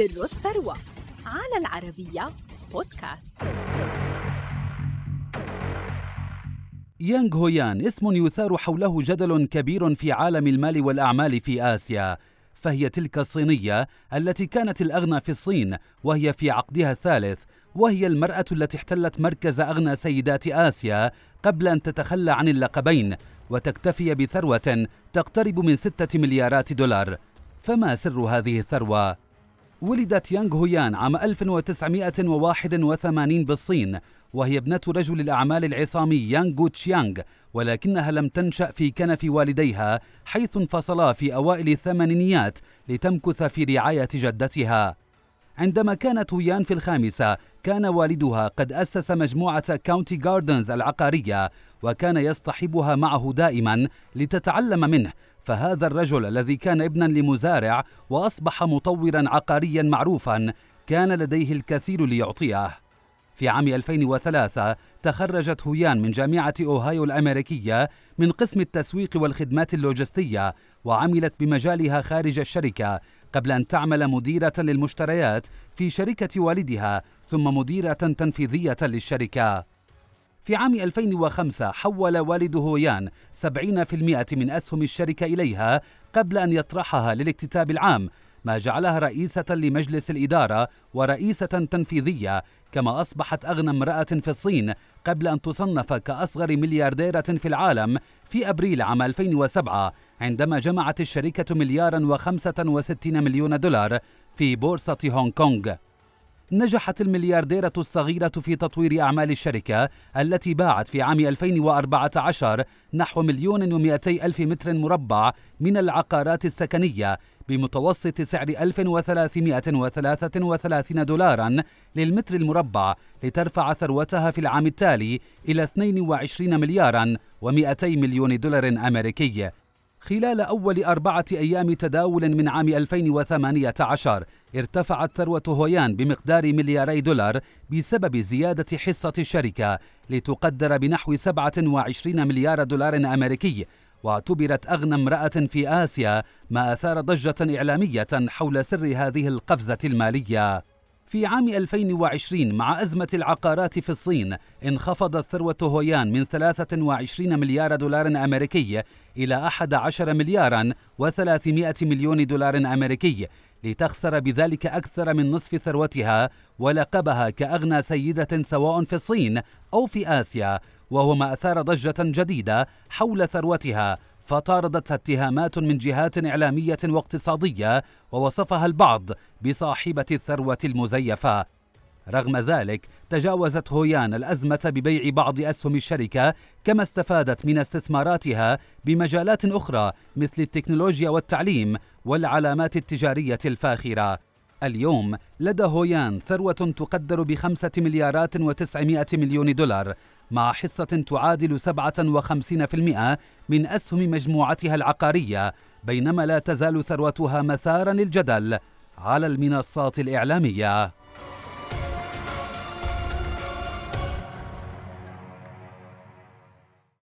سر الثروة على العربية بودكاست. يانغ هويان اسم يثار حوله جدل كبير في عالم المال والأعمال في آسيا. فهي تلك الصينية التي كانت الأغنى في الصين وهي في عقدها الثالث وهي المرأة التي احتلت مركز أغنى سيدات آسيا قبل أن تتخلى عن اللقبين وتكتفي بثروة تقترب من ستة مليارات دولار. فما سر هذه الثروة؟ ولدت يانغ هويان عام 1981 بالصين وهي ابنة رجل الأعمال العصامي يانغ تشيانغ ولكنها لم تنشأ في كنف والديها حيث انفصلا في أوائل الثمانينيات لتمكث في رعاية جدتها. عندما كانت هويان في الخامسة كان والدها قد أسس مجموعة كاونتي جاردنز العقارية وكان يصطحبها معه دائما لتتعلم منه. فهذا الرجل الذي كان ابنا لمزارع وأصبح مطورا عقاريا معروفا كان لديه الكثير ليعطيه. في عام 2003 تخرجت هويان من جامعة أوهايو الأمريكية من قسم التسويق والخدمات اللوجستية وعملت بمجالها خارج الشركة قبل أن تعمل مديرة للمشتريات في شركة والدها ثم مديرة تنفيذية للشركة. في عام 2005 حول والد هويان 70% من أسهم الشركة إليها قبل أن يطرحها للاكتتاب العام ما جعلها رئيسة لمجلس الإدارة ورئيسة تنفيذية كما أصبحت أغنى امرأة في الصين قبل أن تصنف كأصغر مليارديرة في العالم في أبريل عام 2007 عندما جمعت الشركة مليارا وخمسة وستين مليون دولار في بورصة هونغ كونغ. نجحت المليارديرة الصغيرة في تطوير أعمال الشركة التي باعت في عام 2014 نحو مليون ومئتي ألف متر مربع من العقارات السكنية بمتوسط سعر 1333 دولارا للمتر المربع لترفع ثروتها في العام التالي إلى 22 مليارا و200 مليون دولار أمريكي. خلال أول أربعة أيام تداول من عام 2018 ارتفعت ثروة هويان بمقدار ملياري دولار بسبب زيادة حصة الشركة لتقدر بنحو 27 مليار دولار أمريكي واعتبرت أغنى امرأة في آسيا ما أثار ضجة إعلامية حول سر هذه القفزة المالية. في عام 2020 مع أزمة العقارات في الصين انخفضت ثروة هويان من 23 مليار دولار أمريكي إلى 11 مليارا و300 مليون دولار أمريكي لتخسر بذلك أكثر من نصف ثروتها ولقبها كأغنى سيدة سواء في الصين أو في آسيا وهو ما أثار ضجة جديدة حول ثروتها فطاردتها اتهامات من جهات إعلامية واقتصادية ووصفها البعض بصاحبة الثروة المزيفة. رغم ذلك تجاوزت هويان الأزمة ببيع بعض أسهم الشركة كما استفادت من استثماراتها بمجالات أخرى مثل التكنولوجيا والتعليم والعلامات التجارية الفاخرة. اليوم لدى هويان ثروة تقدر بخمسة مليارات وتسعمائة مليون دولار مع حصة تعادل 57% من أسهم مجموعتها العقارية بينما لا تزال ثروتها مثارا للجدل على المنصات الإعلامية.